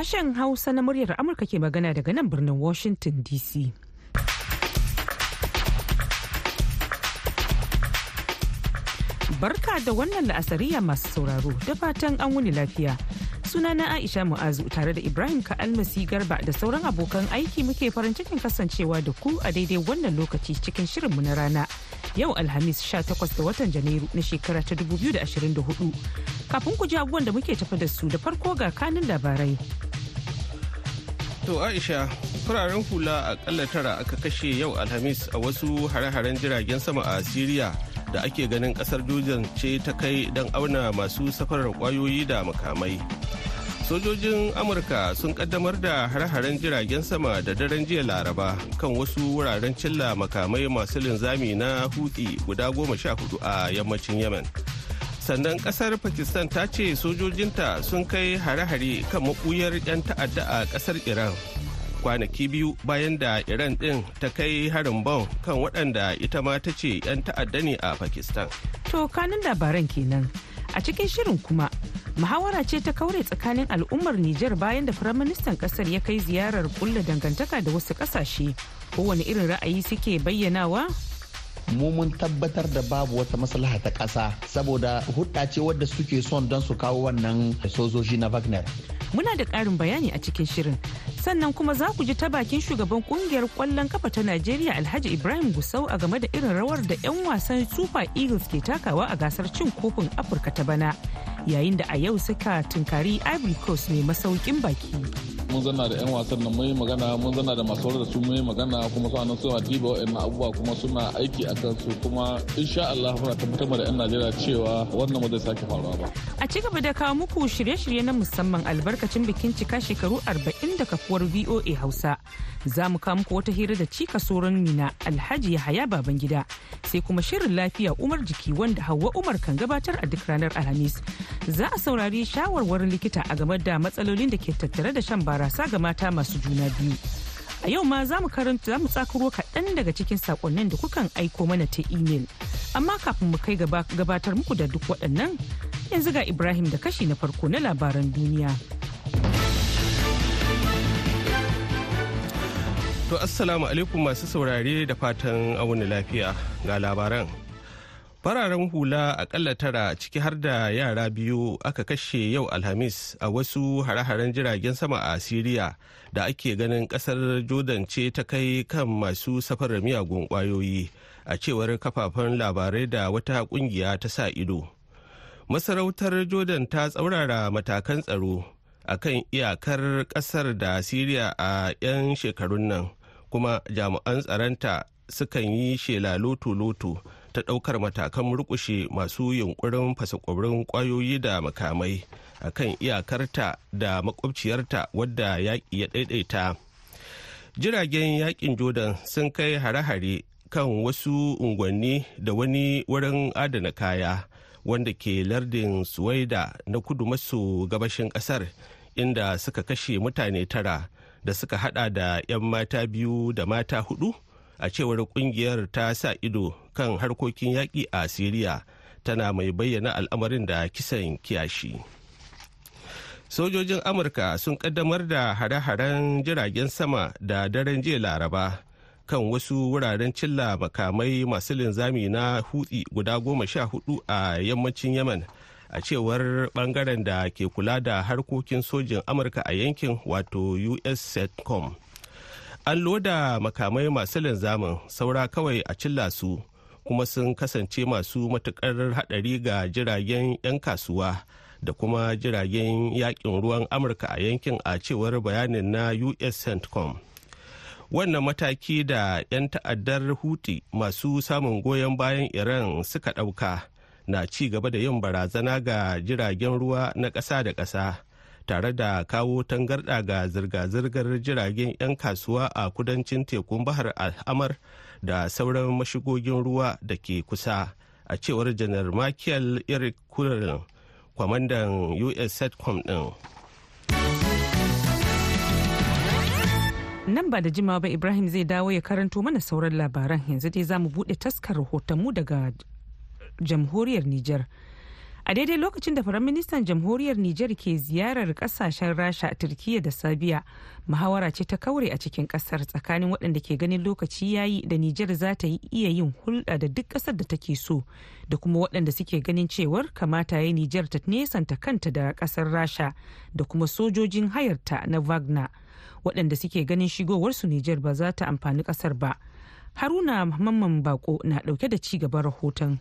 Sashen Hausa na muryar Amurka ke magana daga nan birnin Washington DC. Barka da wannan la'asariya masu sauraro da fatan an wuni lafiya. Sunana Aisha Mu'azu tare da Ibrahim Ka'almasi Garba da sauran abokan aiki muke farin cikin kasancewa da ku a daidai wannan lokaci cikin shirinmu na rana. Yau Alhamis 18 da watan Janairu na shekara ta 2024. Kafin ku ji abubuwan da muke tafi da su da farko ga kanin labarai. To Aisha, fararen hula akalla tara aka kashe yau Alhamis a wasu hare-haren jiragen sama a Siriya da ake ganin ƙasar Jordan ce ta kai don auna masu safarar ƙwayoyi da makamai. Sojojin Amurka sun kaddamar da hare-haren jiragen sama da daren jiya Laraba kan wasu wuraren cilla makamai masu linzami na hutsi guda goma sha huɗu a yammacin Yemen. Sannan ƙasar pakistan ta ce sojojinta sun kai hare-hare kan mabuyar 'yan ta'adda a ƙasar iran kwanaki biyu bayan da iran din ta kai harin bom kan waɗanda ita ma ta ce 'yan ta'adda ne a pakistan To kanin labaran kenan. A cikin shirin kuma, muhawara ce ta kaure tsakanin al'ummar Nijar bayan da Firaministan ƙasar ya kai ziyarar kulla dangantaka da wasu ƙasashe. Kowane irin ra'ayi suke bayyanawa? Mu mun tabbatar da babu wata maslaha ta ƙasa saboda hudda ce wadda suke son don su kawo wannan sojoji na Wagner. Muna da ƙarin bayani a cikin shirin. Sannan kuma za ku ji ta bakin shugaban ƙungiyar ƙwallon kafa ta Najeriya Alhaji Ibrahim Gusau a game da irin rawar da 'yan wasan Super Eagles ke takawa a gasar cin kofin Afirka ta bana. Yayin da a yau suka tunkari Ivory Coast mai masaukin baki. Mun zanna da 'yan wasan nan yi magana mun zanna da masu da su yi magana kuma suna nan suna diba wa'annan abubuwa kuma suna aiki a kansu kuma insha Allah muna tabbatar da 'yan Najeriya cewa wannan ba zai sake faruwa ba. A ci gaba da kawo muku shirye-shirye na musamman albarkacin bikin cika shekaru 40 da kafuwar VOA Hausa. Za mu kawo muku wata hira da cika soron Mina Alhaji Yahaya Babangida sai kuma shirin lafiya Umar Jiki wanda Hauwa Umar kan gabatar a duk ranar Alhamis. Za a saurari shawarwarin likita a game da matsalolin da ke tattare da shan barasa ga mata masu juna biyu. A yau ma za mu karanta za mu tsakuro kaɗan daga cikin sakonnin da kukan aiko mana ta imel. Amma kafin mu kai gabatar muku da duk waɗannan yanzu ga Ibrahim da kashi na farko na labaran duniya. To assalamu alaikum masu saurare da fatan auni lafiya ga labaran. Fararen hula akalla tara ciki har da yara biyu aka kashe yau Alhamis a wasu hare-haren jiragen sama a Siriya da ake ganin ƙasar Jordan ce ta kai kan masu safarar miyagun ƙwayoyi a cewar kafafen labarai da wata ƙungiya ta sa ido. Masarautar Jordan ta tsaurara matakan tsaro a kan iyakar ƙasar da Siriya a 'yan shekarun nan. kuma jami'an tsaronta sukan yi shela loto-loto ta ɗaukar matakan murkushe masu yunkurin fasakwabrin ƙwayoyi da makamai a kan iyakarta da makwabciyarta wadda yaƙi ya ɗaiɗaita. Jiragen yaƙin jordan sun kai hare-hare kan wasu unguwanni da wani wurin adana kaya wanda ke lardin suwaida na kudu maso gabashin ƙasar inda suka kashe mutane tara da suka hada da 'yan mata biyu da mata huɗu a cewar ƙungiyar ta sa ido kan harkokin yaƙi a siriya tana mai bayyana al'amarin da kisan kiyashi. Sojojin amurka sun kaddamar da hare-haren jiragen sama da daren jiya laraba kan wasu wuraren cilla makamai masu linzami na hutsi guda goma sha huɗu a yammacin yaman a cewar ɓangaren da ke kula da harkokin sojin amurka a yankin wato us setcom an loda makamai masu linzamin saura kawai a cilla su kuma sun kasance masu matuƙar hadari ga jiragen 'yan kasuwa da kuma jiragen yaƙin ruwan amurka a yankin a cewar bayanin na us centcom. Wannan mataki da 'yan ta'addar huti masu samun goyon bayan iran suka ɗauka na ci gaba da yin barazana ga jiragen ruwa na ƙasa da ƙasa. Tare da kawo tangarɗa ga zirga-zirgar jiragen 'yan kasuwa a kudancin tekun bahar al'amar da sauran mashigogin ruwa da ke kusa. A cewar janar michael eric kullin kwamandan us setcom din Nan ba da jimawa ba Ibrahim zai dawo ya karanto mana sauran labaran. Yanzu dai za mu buɗe taskar rahotonmu daga jamhuriyar Nijar. A daidai lokacin da firaministan jamhuriyar niger ke ziyarar ƙasashen rasha turkiya da sabiya muhawara ce ta kaure a cikin ƙasar tsakanin waɗanda ke ganin lokaci yayi da niger za ta iya yin hulɗa da duk ƙasar da take so da kuma waɗanda suke ganin cewar kamata ya niger ta nesanta kanta da ƙasar rasha da kuma sojojin hayarta na wagner. Waɗanda suke ganin shigowarsu niger ba za ta amfani ƙasar ba. Haruna mamman bako na ɗauke da ci gaban rahoton.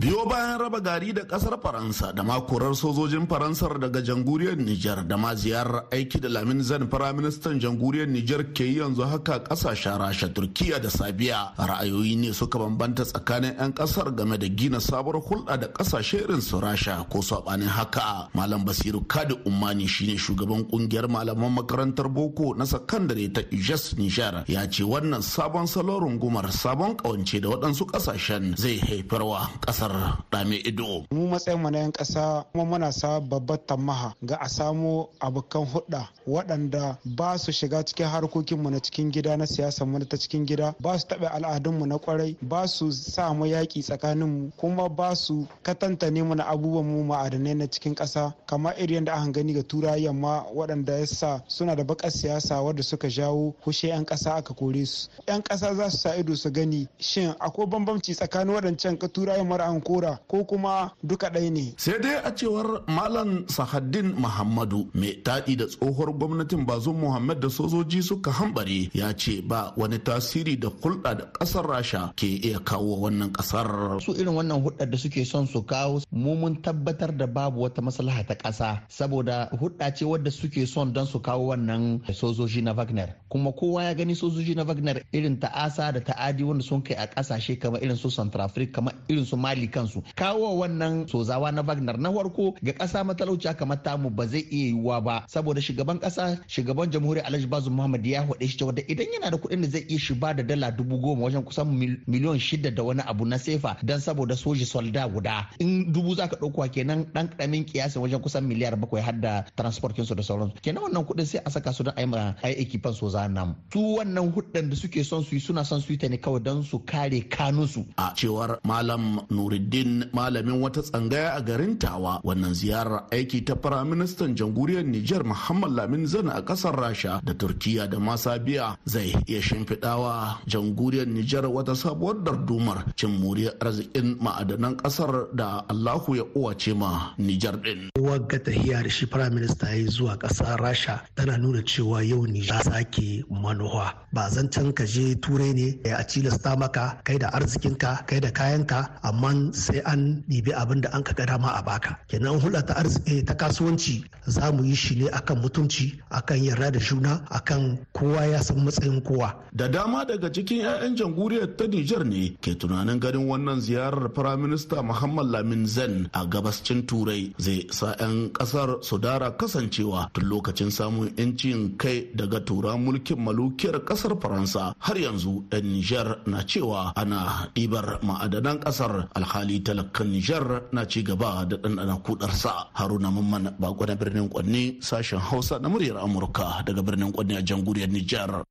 Biyo bayan raba gari da ƙasar faransa da makorar sojojin faransar daga jamhuriyar niger da ma ziyarar aiki da lamin zan firaministan jamhuriyar niger ke yi yanzu haka ƙasashen rasha turkiya da sabiya. Ra'ayoyi ne suka bambanta tsakanin 'yan ƙasar game da gina sabuwar hulɗa da ƙasashe irin su rasha ko saɓanin haka. Malam basiru kadi umani shine shugaban ƙungiyar malaman makarantar boko na sakandare ta ijes niger ya ce wannan sabon salon rungumar sabon kawance da waɗansu ƙasashen zai haifarwa ƙasar ƙasar dame ido. Mu matsayin mu na 'yan ƙasa kuma muna sa babbar tamaha ga a samo abokan hudda waɗanda ba su shiga cikin harkokinmu na cikin gida na siyasar mu ta cikin gida ba su taɓa al'adunmu na ƙwarai ba su sa mu yaƙi tsakaninmu kuma ba su katantane mu na abubuwan mu ma'adanai na cikin ƙasa kamar irin da aka gani ga turayen yamma waɗanda ya sa suna da bakar siyasa wadda suka jawo hushe 'yan ƙasa aka kore su 'yan ƙasa za su sa ido su gani shin akwai bambamci tsakanin waɗancan ka turayen kora ko kuma duka ɗaya ne. Sai dai a cewar Malam Sahaddin Muhammadu mai taɗi da tsohuwar gwamnatin bazum Muhammad da sojoji suka hambare ya ce ba wani tasiri da hulɗa da ƙasar Rasha ke iya kawo wannan ƙasar. Su irin wannan hulɗar da suke son su kawo mu mun tabbatar da babu wata maslaha ta ƙasa saboda hulɗa ce wadda suke son don su kawo wannan sojoji na Wagner. Kuma kowa ya gani sojoji na Wagner irin ta'asa da ta'adi wanda sun kai a ƙasashe kamar irin su Centrafrica kamar irin su Mali kansu. Kawo wannan sozawa na Wagner na farko ga ƙasa matalauci kamar tamu ba zai iya yiwuwa ba. Saboda shugaban ƙasa shugaban jamhuriyar Alhaji Bazoum Muhammad ya faɗe shi cewa idan yana da kuɗin da zai iya shi ba da dala dubu goma wajen kusan miliyon shida da wani abu na sefa dan saboda soji solda guda. In dubu zaka ɗauka kenan ɗan ƙaramin kiyasin wajen kusan miliyar bakwai har da transport kinsu da sauransu. Kenan wannan kuɗin sai a saka su don a yi ekipan soza nan. Su wannan huddan da suke son su yi suna son su yi ta ne kawai don su kare kanunsu. A cewar malam nuruddin malamin wata tsangaya a garin tawa. Wannan ziyarar aiki ta firaministan jamhuriyar niger muhammad lamin zana a ƙasar rasha da turkiya da masabiya zai iya shimfiɗawa jamhuriyar niger wata sabuwar dardumar cin moriyar arzikin ma'adanan ƙasar da allahu ya uwace ma niger din wagga tahiya da shi firaminista ya zuwa ƙasar rasha tana nuna cewa yau niger sake manuwa. Ba zancen ka je turai ne a cilasta maka kai da arzikinka kai da kayanka amma sai an ɗibi abin da an ka dama a baka. Kenan hulɗa ta arziki ta kasuwanci za mu yi shi ne akan mutunci akan yarda da juna akan kowa ya san matsayin kowa. Da dama daga cikin 'ya'yan jamhuriyar ta Nijar ne ke tunanin ganin wannan ziyarar firaminista Muhammad Lamin Zen a gabascin Turai zai sa 'yan ƙasar su dara kasancewa tun lokacin samun 'yancin kai daga tura mulkin malukiyar ƙasar Faransa. Har yanzu 'yan Nijar na cewa ana ɗibar ma'adanan ƙasar alhali talakan Nijar na ci gaba da ɗanɗana kudarsa Haruna Mamman bako na birnin Kwanne sashen Hausa na muryar Amurka daga birnin Kwanne a jamhuriyar Nijar.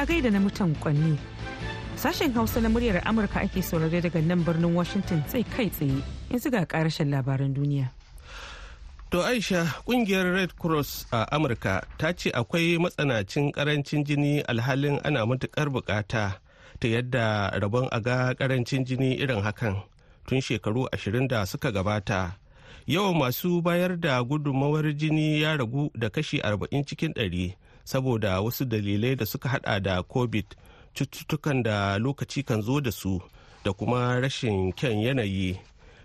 A gaida na mutan Kwanne. Sashen Hausa na muryar Amurka ake saurare daga nan birnin Washington sai kai tsaye. Yanzu ga karashen labaran duniya. To Aisha ƙungiyar Red Cross a Amurka ta ce akwai matsanacin ƙarancin jini alhalin ana matuƙar buƙata ta yadda rabon a ga ƙarancin jini irin hakan tun shekaru ashirin da suka gabata. Yawan masu bayar da gudunmawar jini ya ragu da kashi 40 cikin 100 saboda wasu dalilai da suka hada da COVID cututtukan da lokaci kan zo da su da kuma rashin kyan yanayi.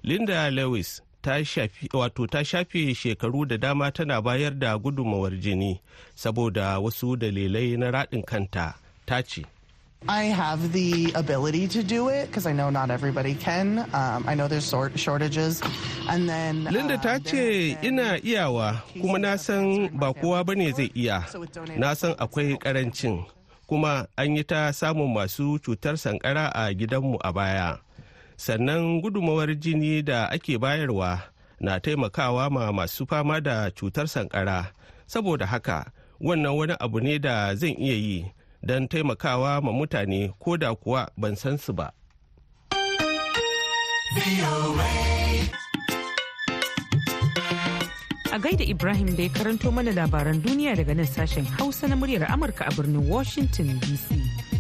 Linda Lewis ta shafi wato ta shafe shekaru da dama tana bayar da gudunmawar jini saboda wasu dalilai na raɗin kanta ta ce I have the ability to do it because I know not everybody can. Um, I know there's shortages. And then Linda ta ce ina iyawa kuma na san ba kowa ba ne zai iya. Na san akwai ƙarancin kuma an yi ta samun masu cutar sankara a gidanmu a baya. Sannan gudumawar jini da ake bayarwa na taimakawa ma masu fama da cutar sankara saboda haka wannan wani abu ne da zan iya yi don taimakawa ma mutane ko da kuwa ban san su ba A gaida Ibrahim da ya karanto mana labaran duniya daga nan sashen Hausa na muryar Amurka a birnin Washington DC.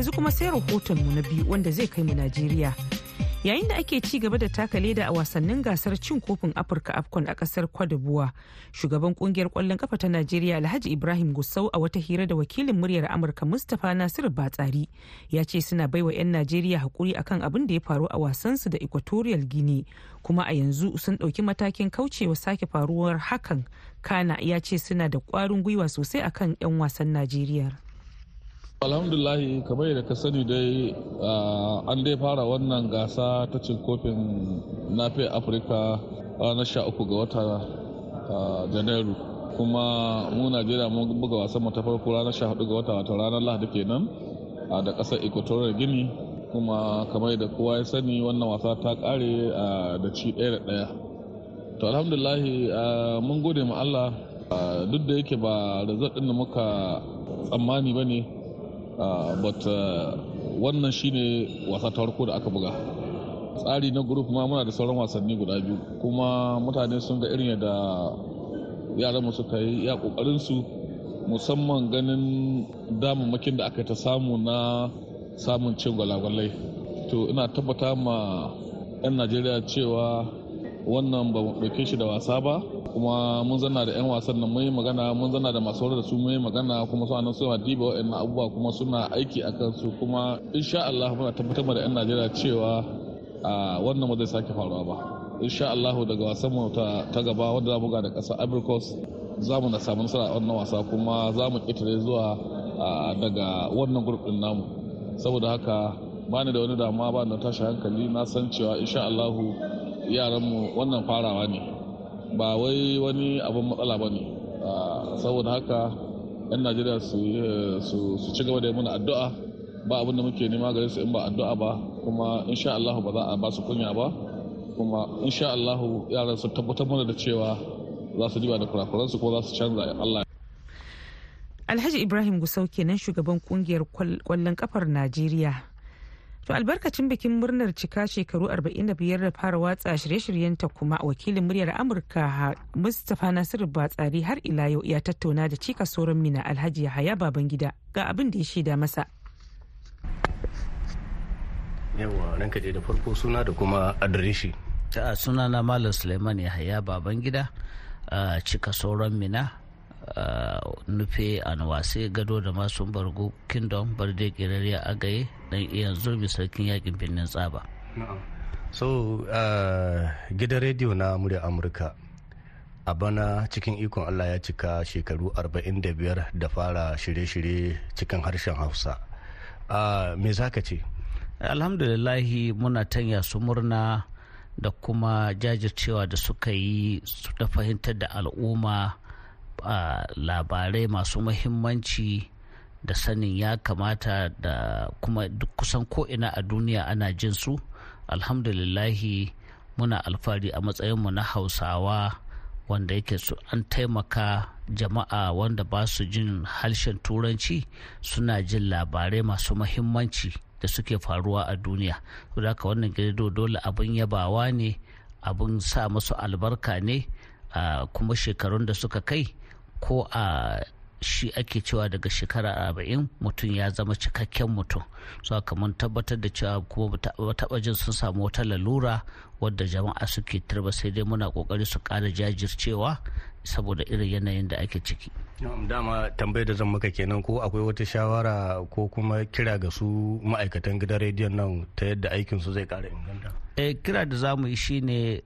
Yanzu kuma sai rahotonmu na biyu wanda zai kai mu Najeriya. yayin da ake ci gaba da taka leda a wasannin gasar cin kofin afirka afcon a ƙasar kwadabuwa shugaban ƙungiyar ƙwallon kafa ta najeriya alhaji ibrahim gusau a wata hira da wakilin muryar amurka mustapha nasiru batsari ya ce suna baiwa 'yan najeriya haƙuri akan abin da ya faru a wasansu da equatorial guinea. Kuma a yanzu sun ɗauki matakin kaucewa sake faruwar hakan. Kana ya ce suna da ƙwarin gwiwa sosai akan 'yan wasan najeriya. Alhamdulahi kamar yadda ka sani dai an dai fara wannan gasa ta cin kofin nafe afirka ranar sha uku ga wata janairu. Kuma mu najeriya mun buga wasan mu ta farko ranar sha huɗu ga wata wata ranar lahadi kenan da ƙasar equatorial guinea. Kuma kamar yadda kowa ya sani wannan wasa ta kare da ci ɗaya da ɗaya. To alhamdulahi mun gode ma allah. Duk da yake ba result ɗin da muka tsammani ba ne but uh, wannan shine wasa ta farko da aka buga. Tsari na group ma muna da sauran wasanni guda biyu. Kuma mutane sun ga irin yadda yaran mu suka yi ya ƙoƙarin su musamman ganin damammakin da aka ta samu na samun cin gwalagwalai. To ina tabbata ma 'yan najeriya cewa wannan ba mu ɗauke shi da wasa ba. Kuma mun zanna da 'yan wasan nan mun magana mun zanna da masu da su mun magana kuma su a nan suna diba wa'annan abubuwa kuma suna aiki a kansu. Kuma insha Allah muna tabbatar da 'yan Najeriya cewa wannan ba zai sake faruwa ba. Insha Allah daga wasan mu ta gaba wanda za mu ga da ƙasar Coast za mu na samu nasara a wannan wasa kuma za mu ƙetare zuwa daga wannan grup din namu. Saboda haka ba ni da wani damuwa ba na tashi hankali na san cewa insha Allah yaranmu wannan farawa ne. Ba wai wani abin matsala ba ne. Saboda haka 'yan najeriya su ci gaba da mana addu'a. Ba abin da muke nema gare su in ba addu'a ba kuma insha Allah ba za a ba su kunya ba. Kuma insha Allah yaran su tabbatar mana da cewa za su diba da kurakuransu ko za su canza. Allah Alhaji Ibrahim Gusau kenan shugaban ƙungiyar ƙwallon kafar Najeriya. To albarkacin bikin murnar cika shekaru 45 da fara watsa shirye-shiryenta kuma wakilin muryar Amurka Mustapha Nasiru Batsari har ila yau ya tattauna da cika sauran mina Alhaji Yahaya Babangida ga abin da ya shaida masa. Yawa ranka da farko suna da kuma adireshi. Ta suna na Malam Suleiman Yahaya Babangida cika sauran mina nufe anwase gado da masu bargo kingdom barde kirariya agaye dan iyan zurmi sarkin yaƙin birnin tsaba. So uh, gidan rediyo na murya amurka a bana cikin ikon allah ya cika shekaru 45 da fara shirye-shirye cikin harshen hausa. Uh, me za ka ce? Alhamdulillahi muna tanya su murna da kuma jajircewa da suka yi da fahimtar da al'umma labarai masu mahimmanci da sanin ya kamata da kuma kusan ko'ina a duniya ana jin su. Alhamdulillahi muna alfahari a matsayinmu na hausawa wanda yake su an taimaka jama'a wanda ba su jin harshen turanci suna jin labarai masu mahimmanci da suke faruwa a duniya. Haka wannan gido dole abin yabawa ne abin sa masu albarka ne kuma shekarun da suka kai ko a shi ake cewa daga shekara arba'in mutum ya zama cikakken mutum. So mun tabbatar da cewa kuma taɓa jin sun samu wata lalura wadda jama'a suke turba sai dai muna ƙoƙari su ƙara jajircewa saboda irin yanayin da ake ciki. Dama tambayar da zan maka kenan ko akwai wata shawara ko kuma kira ga su ma'aikatan gidan rediyon nan ta yadda aikinsu zai ƙara inganta? Eh kira da za mu yi shine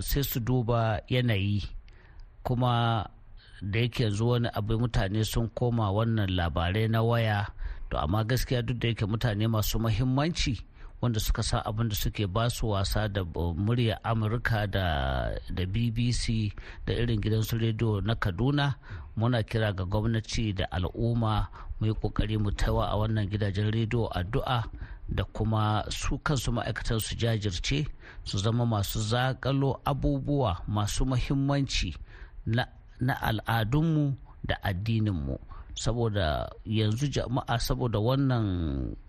sai su duba yanayi kuma da yake yanzu wani abu mutane sun koma wannan labarai na waya. To amma gaskiya duk da yake mutane masu mahimmanci wanda suka sa abin da suke ba su wasa da murya amurka da, bbc da irin gidansu rediyo na kaduna muna kira ga gwamnati da al'umma mu yi ƙoƙari mu tawa a wannan gidajen rediyo addu'a da kuma su kansu ma'aikatan su jajirce su zama masu zakalo abubuwa masu mahimmanci na na al'adunmu da addininmu. Saboda yanzu jama'a saboda wannan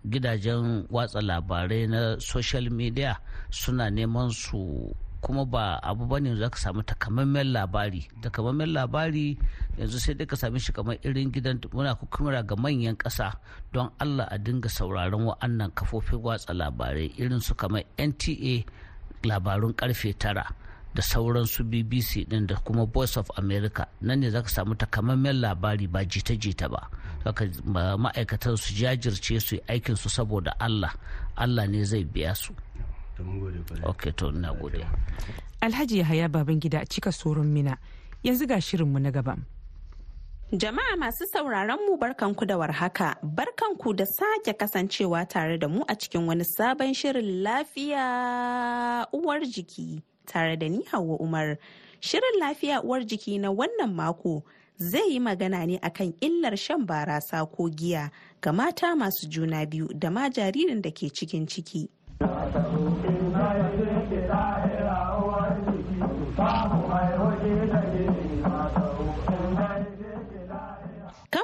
gidajen watsa labarai na social media suna neman su kuma ba abu ba ne za ka samu takamaiman labari. Takamaiman labari yanzu sai dai ka sami shi kamar irin gidan muna kukumura ga manyan ƙasa. Don allah a dinga sauraron wa'annan kafofin watsa labarai irin su kamar nta labarun ƙarfe tara. Da sauransu bbc din da kuma voice of america nan ne zaka samu takamaiman labari ba jita-jita ba. Zaka ma'aikatan su jajirce su yi aikin su saboda allah allah ne zai biya su. Ok to na gode. Alhaji yahaya babangida cika soron mina yanzu ga shirinmu na gaba. Jama'a masu sauraron mu barkanku da warhaka, barkanku da sake kasancewa tare da mu a cikin wani sabon shirin lafiya uwar jiki tare da ni Hauwa Umar. Shirin lafiya uwar jiki na wannan mako zai yi magana ne akan illar shan barasa ko giya ga mata masu juna biyu da ma jaririn da ke cikin ciki.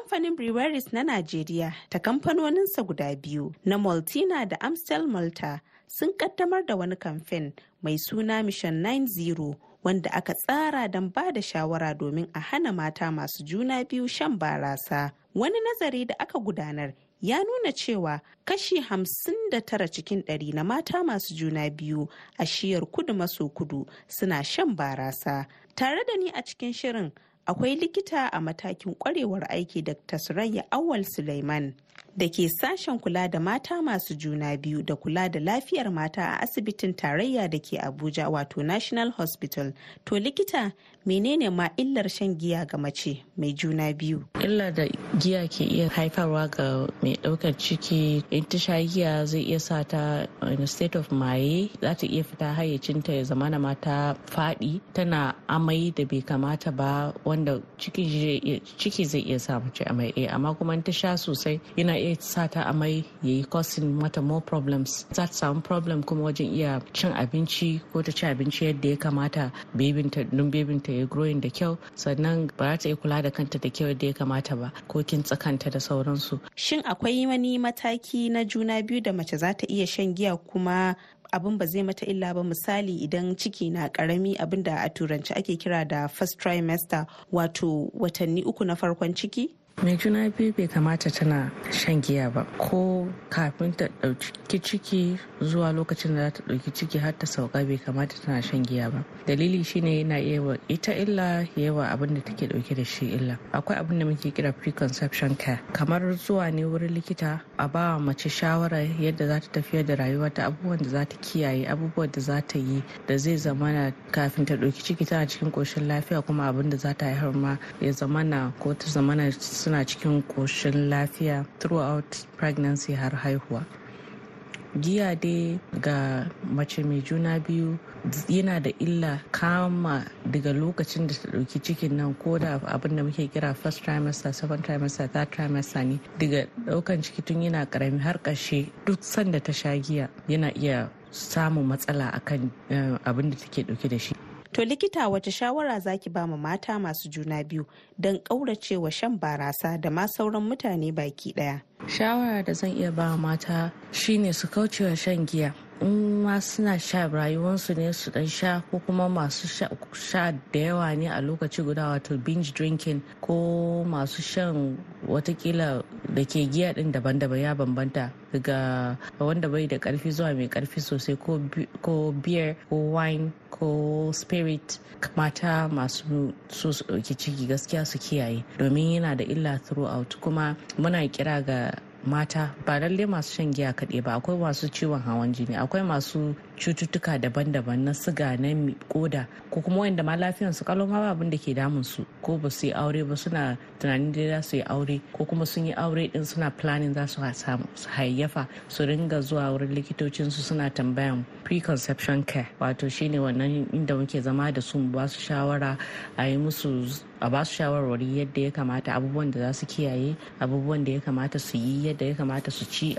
Kamfanin breweries na Najeriya ta kamfanoninsa guda biyu na Maltina da Amstel Malta sun kaddamar da wani kamfen mai suna Mission 90 wanda aka tsara don ba da shawara domin a hana mata masu juna biyu shan barasa. Wani nazari da aka gudanar ya nuna cewa kashi 59 cikin ɗari na mata masu juna biyu a shiyar kudu maso kudu suna shan barasa. Tare da ni a cikin shirin akwai likita a matakin kwarewar aiki Dr. Surayya Awal Suleiman da ke sashen kula da mata masu juna biyu da kula da lafiyar mata a asibitin tarayya da ke Abuja wato National Hospital. To likita menene ma illar shan giya ga mace mai juna biyu? Illar da giya ke iya haifarwa ga mai ɗaukar ciki in ta sha giya zai iya sa ta in state of maye za ta iya fita hayyacinta ya zama na mata faɗi tana amai da bai kamata ba wanda ciki zai iya sa mace amai eh amma kuma in ta sha sosai yana iya sa ta amai ya yi causing mata more problems. Za ta samu problem kuma wajen iya cin abinci ko ta ci abinci yadda ya kamata bebinta don bebinta ya growing da kyau. Sannan ba za ta iya kula da kanta da kyau yadda ya kamata ba ko kin tsakanta da sauransu. Shin akwai wani mataki na juna biyu da mace za ta iya shan giya kuma abin ba zai mata illa ba? Misali idan ciki na ƙarami abin da a turanci ake kira da first trimester wato watanni uku na farkon ciki? Mai juna biyu bai kamata tana shan giya ba. Ko kafin ta ɗauki ciki zuwa lokacin da za ta ɗauki ciki har ta sauka bai kamata tana shan giya ba. Dalili shine yana iya wa ita illa yawa abin da take ɗauke da shi illa. Akwai abin da muke kira preconception care. Kamar zuwa ne wurin likita a ba mace shawara yadda za ta tafiyar da rayuwa ta abubuwan da za ta kiyaye abubuwan da za ta yi da zai zamana kafin ta ɗauki ciki tana cikin ƙoshin lafiya kuma abin da za ta haifar ma ya zamana ko ta zamana suna cikin ƙoshin lafiya throughout pregnancy har haihuwa. Giya dai ga mace mai juna biyu yana da illa kama daga lokacin da ta ɗauki cikin nan ko da abin da muke kira first trimester second trimester third trimester ne. Daga ɗaukan ciki tun yana ƙarami har ƙarshe duk sanda ta sha giya yana iya samun matsala akan abin da take ɗauke da shi. To likita wace shawara zaki ba ma mata masu juna biyu don ƙauracewa shan barasa da ma sauran mutane baki ɗaya? Shawara da zan iya ba mata shine su kaucewa shan giya. In ma suna sha rayuwarsu ne su dan sha ko kuma masu sha da yawa ne a lokaci guda wato binge drinking ko masu shan wataƙila da ke giya din daban-daban ya bambanta daga wanda bai da ƙarfi zuwa mai ƙarfi sosai ko beer ko wine ko spirit. Mata masu so su ciki gaskiya su kiyaye domin yana da illa throughout. Kuma muna kira ga mata ba lalle masu shan giya kaɗai ba akwai masu ciwon hawan jini akwai masu cututtuka daban-daban na siga na koda ko kuma wanda ma lafiyan su kalau ma abin da ke damun su ko ba su yi aure ba suna tunanin dai za su yi aure ko kuma sun yi aure din suna planning za su hayyafa su ringa zuwa wurin likitocin su suna tambayan preconception care. Wato shine wannan inda muke zama da su ba su shawara a yi musu a ba su shawarwari yadda ya kamata abubuwan da za su kiyaye abubuwan da ya kamata su yi yadda ya kamata su ci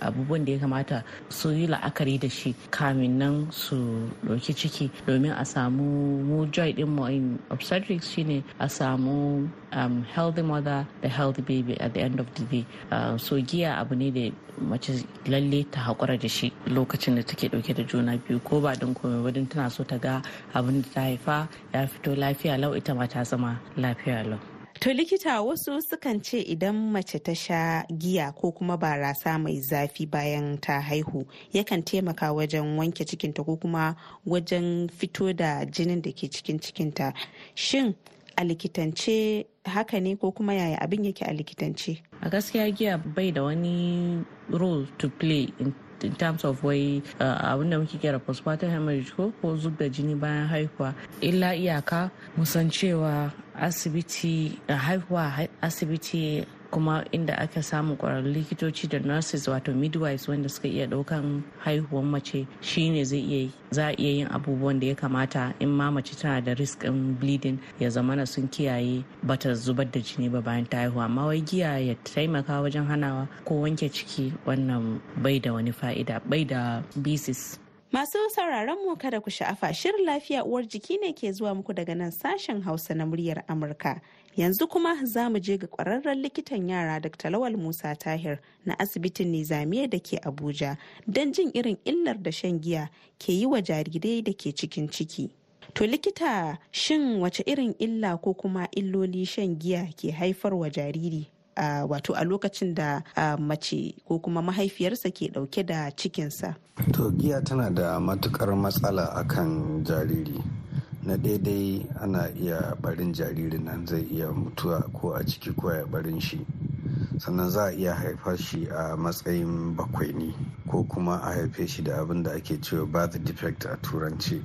abubuwan da ya kamata su yi la'akari da shi kamin kamin nan su ɗauki ciki domin a samu mu joy din mu in obstetrics shine a samu um, healthy mother da healthy baby at the end of the day. Uh, so giya abu ne da mace lalle ta haƙura da shi lokacin da take ɗauke da juna biyu ko ba don komai wadin tana so ta ga abin da ta haifa ya fito lafiya lau ita ma ta zama lafiya lau. To likita wasu sukan ce idan mace ta sha giya ko kuma barasa mai zafi bayan ta haihu yakan taimaka wajen wanke cikinta ko kuma wajen fito da jinin da ke cikin cikinta. Shin a likitance haka ne ko kuma yaya abin yake a likitance? A gaskiya giya bai da wani role to play in in terms of wai abin da muke kira postpartum hemorrhage ko ko zub da jini bayan haihuwa. Illa iyaka musan cewa asibiti haihuwa asibiti kuma inda aka samu kwararrun likitoci da nurses wato midwives wanda suka iya ɗaukan haihuwan mace shine zai iya za a iya yin abubuwan da ya kamata in ma mace tana da risk in bleeding ya zamana sun kiyaye bata zubar da jini ba bayan ta haihuwa amma wai giya ya taimaka wajen hanawa ko wanke ciki wannan bai da wani fa'ida bai da bisis Masu sauraron mu kada ku sha'afa. Shirin lafiya uwar jiki ne ke zuwa muku daga nan sashen Hausa na muryar Amurka. Yanzu kuma za mu je ga kwararren likitan yara Dr. Lawal Musa Tahir na asibitin Nizamiya da ke Abuja don jin irin illar da shan giya ke yi wa jarirai da ke cikin ciki. To likita shin wace irin illa ko kuma illoli shan giya ke haifar wa jariri? Uh, wato a lokacin da uh, mace ko kuma mahaifiyarsa ke ɗauke da cikinsa. To giya tana da matuƙar matsala akan jariri. Na daidai ana iya barin jaririn nan zai iya mutuwa ko a ciki ko ya barin shi. Sannan za a iya haifar shi a matsayin bakwaini ko kuma a haife shi da abin da ake cewa birth defect a turanci.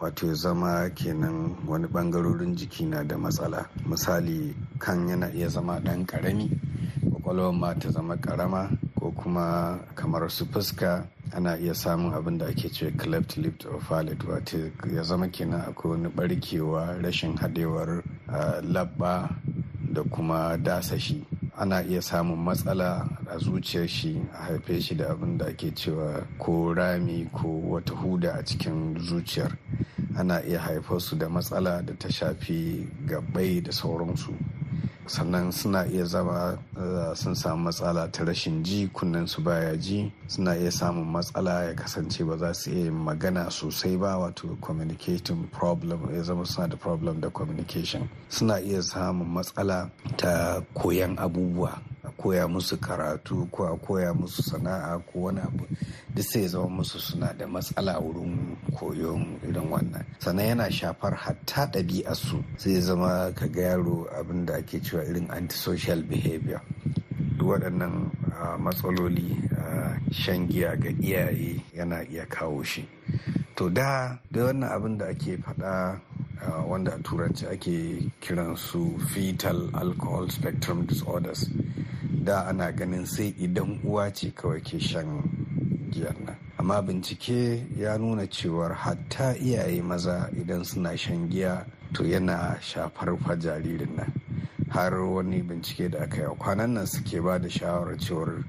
wato ya zama kenan wani ɓangarorin jiki na da matsala misali kan yana iya zama ɗan ƙarami kwakwalwar ma ta zama ƙarama ko kuma kamar su fuska ana iya samun abin da ake ce cleft lip of palate wato ya zama kenan akwai wani barkewa rashin haɗewar labba da kuma dasashi. Ana iya samun matsala a zuciyar shi a haife shi da abin da ake cewa ko rami ko wata huda a cikin zuciyar. Ana iya haifar su da matsala da ta shafi gabbai da sauransu. Sannan suna iya zama sun samu matsala ta rashin ji kunnen su baya ji suna iya samun matsala ya kasance ba za su iya magana sosai ba wato communicating problem ya zama suna da problem da communication. Suna iya samun matsala ta koyan abubuwa. Koya musu karatu ko a koya musu sana'a ko wani abu duk sai zama musu suna da matsala wurin koyon irin wannan. Sannan yana shafar hatta ɗabi'arsu sai zama ka ga yaro abin da ake cewa irin antisocial behavior. Duk waɗannan matsaloli shan giya ga iyaye yana iya kawo shi. To da da wannan abin da ake faɗa wanda a turanci ake kiran su fetal alcohol spectrum disorders da ana ganin sai idan uwa ce kawai ke shan giyar nan. Amma bincike ya nuna cewar hatta iyaye maza idan suna shan giya to yana shafar fa jaririn nan. Har wani bincike da aka yi kwanan nan suke ba da shawarar cewar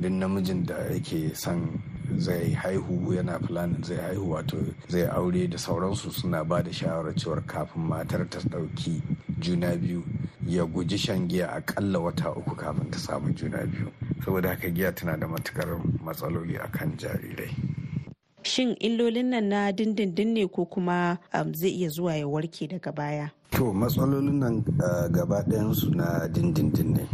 duk namijin da yake son zai haihu yana planin zai haihu wato zai aure da sauransu suna ba da shawarar cewar kafin matar ta ɗauki juna biyu ya guji shan giya akalla wata uku kafin ta samu juna biyu. Saboda haka giya tana da matuƙar matsaloli akan jarirai. Shin illolin nan na dindindin ne ko kuma zai iya zuwa ya warke daga baya? To matsalolin nan gaba ɗayansu na dindindin ne.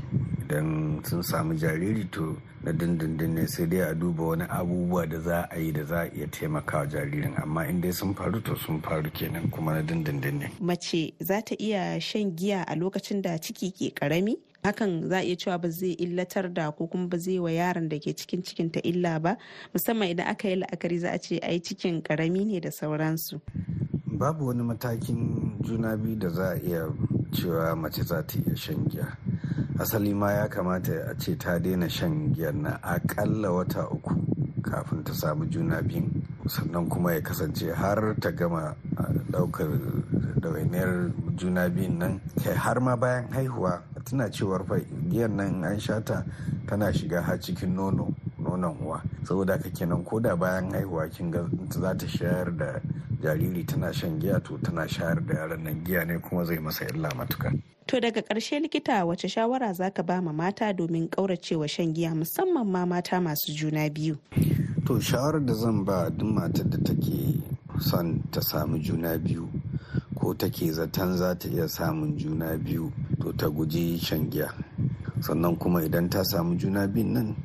Idan sun samu jariri to na dindindin ne sai dai a duba wani abubuwa da za a yi da za a iya taimakawa jaririn. Amma in dai sun faru to sun faru kenan kuma na dindindin ne. Mace za ta iya shan giya a lokacin da ciki ke ƙarami hakan za a iya cewa ba zai illatar da ko kuma ba zai wa yaron da ke cikin cikin ta illa ba. Musamman idan aka yi la'akari za a ce ai cikin ƙarami ne da sauransu. Babu wani matakin juna biyu da za a iya cewa mace za ta iya shan giya. Asali ma ya kamata a ce ta daina shan giyar na akalla wata uku kafin ta samu juna biyun sannan kuma ya kasance har ta gama ɗaukar ɗawainiyar juna biyun nan. Kai har ma bayan haihuwa tana cewar fa giyar nan an shata tana shiga har cikin nono nonon uwa. Saboda haka kenan ko da bayan haihuwa kin ga za ta shayar da jariri tana shan giya to tana shayar da yaron nan giya ne kuma zai masa illa matuka To daga ƙarshe likita wace shawara zaka ba ma mata domin ƙauracewa shan giya musamman ma mata masu juna biyu? To shawarar da zan ba duk matar da take son ta samu juna biyu ko take zaton za ta iya samun juna biyu to ta guji shan giya. Sannan kuma idan ta samu juna biyun nan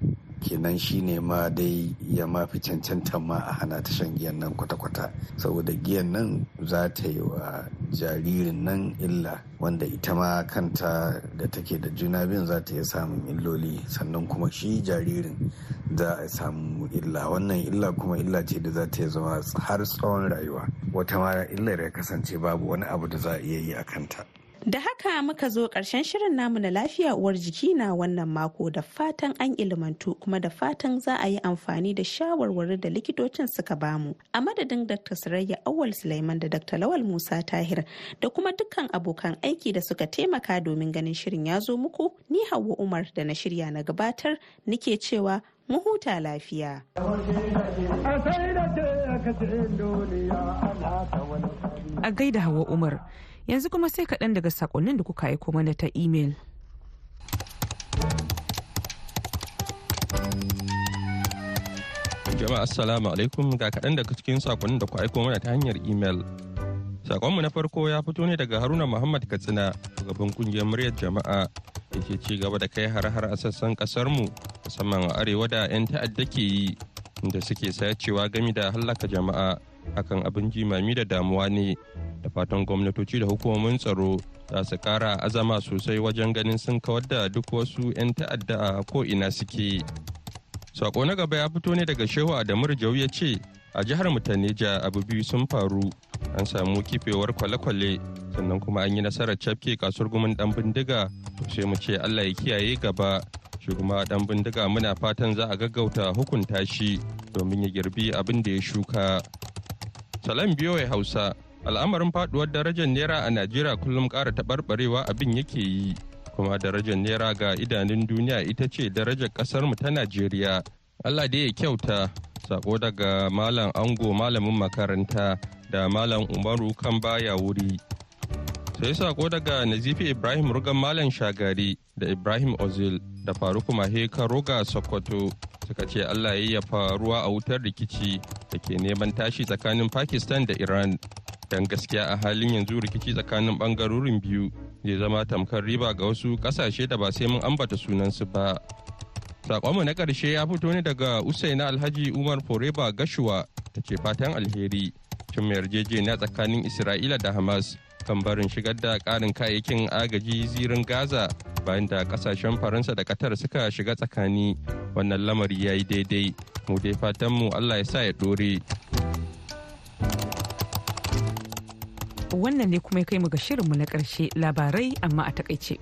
kenan shi ne ma dai ya mafi cancanta ma a hana ta shan giyan nan kwata-kwata. Saboda giyan nan za ta yi wa jaririn nan illa wanda ita ma kanta da take da juna biyun za ta iya samun illoli. Sannan kuma shi jaririn za a samu illa. Wannan illa kuma illa ce da za ta zama har tsawon rayuwa. Wata ma illar ya kasance babu wani abu da za a iya yi a kanta. Da haka muka zo ƙarshen shirin namu na lafiya uwar jiki na wannan mako da fatan an ilmantu kuma da fatan za a yi amfani da shawarwari da likitocin suka ba mu. A madadin Dr. Surayya Awal Sulaiman da Dr. Lawal Musa Tahir da kuma dukkan abokan aiki da suka taimaka domin ganin shirin ya zo muku ni Hauwa Umar da na shirya na gabatar nike cewa mu huta lafiya. A gaida Hauwa Umar. Yanzu kuma sai kaɗan daga sakonnin da kuka aiko mana ta imel. jama'a assalamu alaikum ga kaɗan daga cikin sakonnin da ku aiko mana ta hanyar imel. Sakonmu na farko ya fito ne daga Haruna Muhammad Katsina, shugaban ƙungiyar muryar jama'a da ke ci gaba da kai har-har a sassan kasarmu musamman a arewa da 'yan ta'adda ke yi da suke sayacewa gami da hallaka jama'a hakan abin jimami da damuwa ne. Da fatan gwamnatoci da hukumomin tsaro za su kara azama sosai wajen ganin sun kawar da duk wasu 'yan ta'adda a ko'ina suke. Sako na gaba ya fito ne daga shehu adamu jau ya ce a jihar mutaneja abu biyu sun faru. An samu kifewar kwale-kwale sannan kuma an yi nasarar cafke kasuwar gumin dan bindiga. Sai mu ce allah ya kiyaye gaba. Shi kuma dan bindiga muna fatan za a gaggauta hukunta shi domin ya girbi abin da ya shuka. Salam biyo hausa. Al'amarin faduwar darajar naira a najeriya kullum ƙara taɓarɓarewa abin yake yi. Kuma darajar naira ga idanun duniya ita ce darajar ƙasarmu ta najeriya. Allah da ya kyauta. Sako daga malam ango malamin makaranta da malam umaru kan baya wuri. Sai sako daga nazifi ibrahim rugan malam shagari da ibrahim ozil da faruku mahe roga sokoto. Suka ce allah ya ruwa a wutar rikici da ke neman tashi tsakanin pakistan da iran. Don gaskiya a halin yanzu rikici tsakanin ɓangarorin biyu zai zama tamkar riba ga wasu ƙasashe da ba sai mun ambata sunansu ba. Sakonmu na ƙarshe ya fito ne daga usaina alhaji umar foreba gashuwa ta ce fatan alheri. Cin yarjejeniya tsakanin isra'ila da hamas. Kan barin shigar da ƙarin kayayyakin agaji zirin gaza bayan da ƙasashen faransa da qatar suka shiga tsakani. Wannan lamari ya yi daidai. Mu dai fatanmu allah ya sa ya ɗore. Wannan ne kuma ya kai mu ga shirinmu na ƙarshe labarai amma a taƙaice.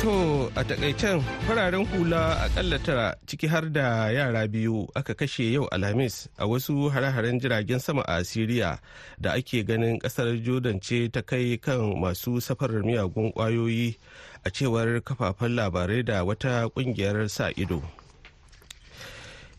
To a takaicen fararen hula akalla tara ciki har da yara biyu aka kashe yau alhamis a wasu hare-haren jiragen sama a Siriya da ake ganin ƙasar Jordan ce ta kai kan masu safarar miyagun ƙwayoyi a cewar kafafen labarai da wata ƙungiyar sa ido.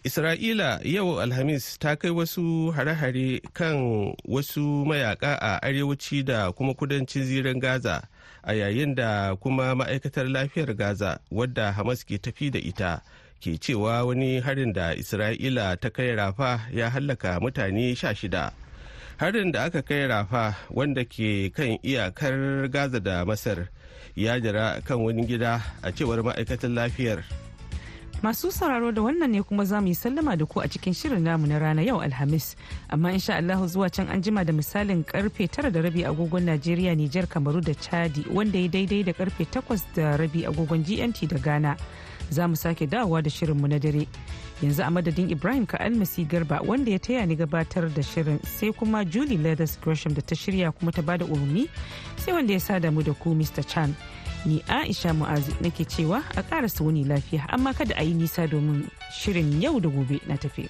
Isra'ila yau Alhamis ta kai wasu hare-hare kan wasu mayaka a arewaci da kuma kudancin zirin Gaza a yayin da kuma ma'aikatar lafiyar Gaza wadda Hamas ke tafi da ita ke cewa wani harin da Isra'ila ta kai rafa ya hallaka mutane sha shida. Harin da aka kai rafa wanda ke kan iyakar Gaza da Masar ya jira kan wani gida a cewar ma'aikatar lafiyar. Masu sauraro da wannan ne kuma za mu yi sallama da ku a cikin shirin namu na rana yau Alhamis. Amma insha Allahu zuwa can an jima da misalin ƙarfe tara da rabi agogon Najeriya, Nijar, Kamaru da Chadi wanda ya daidai da ƙarfe takwas da rabi agogon GMT da Ghana. Za mu sake dawowa da shirinmu na dare. Yanzu a madadin Ibrahim ka almasi garba wanda ya taya ni gabatar da shirin sai kuma Julie Leathers Gresham da ta shirya kuma ta ba da umarni sai wanda ya sada mu da ku Mr. Chan. Ni aisha mu'azu nake cewa a ƙara wuni lafiya amma kada a yi nisa domin shirin yau da gobe na tafi.